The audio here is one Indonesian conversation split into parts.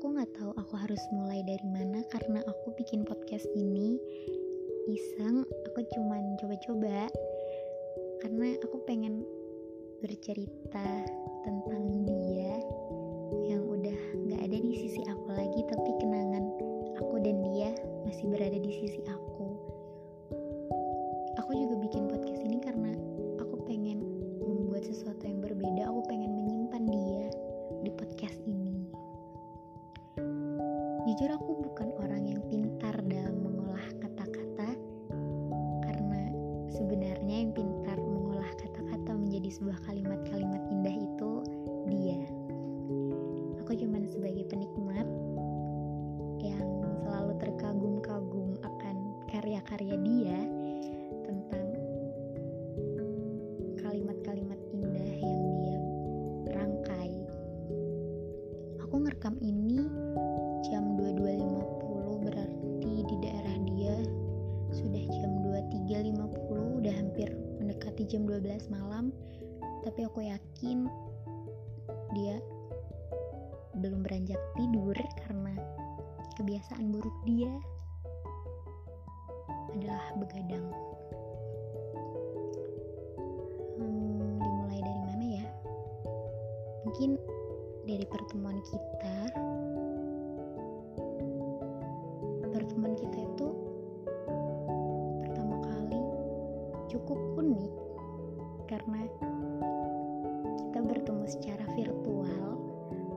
Aku nggak tahu aku harus mulai dari mana karena aku bikin podcast ini iseng. Aku cuman coba-coba karena aku pengen bercerita tentang dia yang udah nggak ada di sisi aku lagi, tapi kenangan aku dan dia masih berada di sisi aku. Aku juga bikin podcast ini jujur aku bukan orang yang pintar dalam mengolah kata-kata. Karena sebenarnya yang pintar mengolah kata-kata menjadi sebuah kalimat-kalimat indah itu dia. Aku cuman sebagai penikmat yang selalu terkagum-kagum akan karya-karya dia jam 12 malam tapi aku yakin dia belum beranjak tidur karena kebiasaan buruk dia adalah begadang. Hmm, dimulai dari mana ya? Mungkin dari pertemuan kita. Pertemuan kita itu pertama kali cukup unik karena kita bertemu secara virtual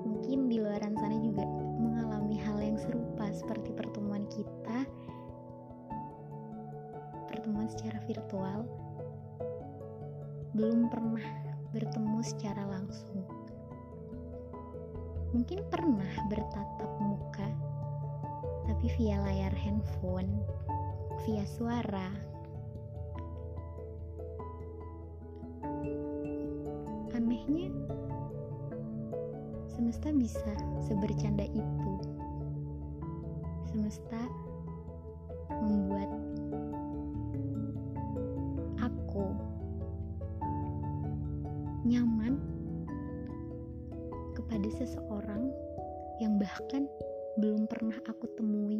mungkin di luar sana juga mengalami hal yang serupa seperti pertemuan kita. Pertemuan secara virtual belum pernah bertemu secara langsung. Mungkin pernah bertatap muka tapi via layar handphone via suara anehnya semesta bisa sebercanda itu. Semesta membuat aku nyaman kepada seseorang yang bahkan belum pernah aku temui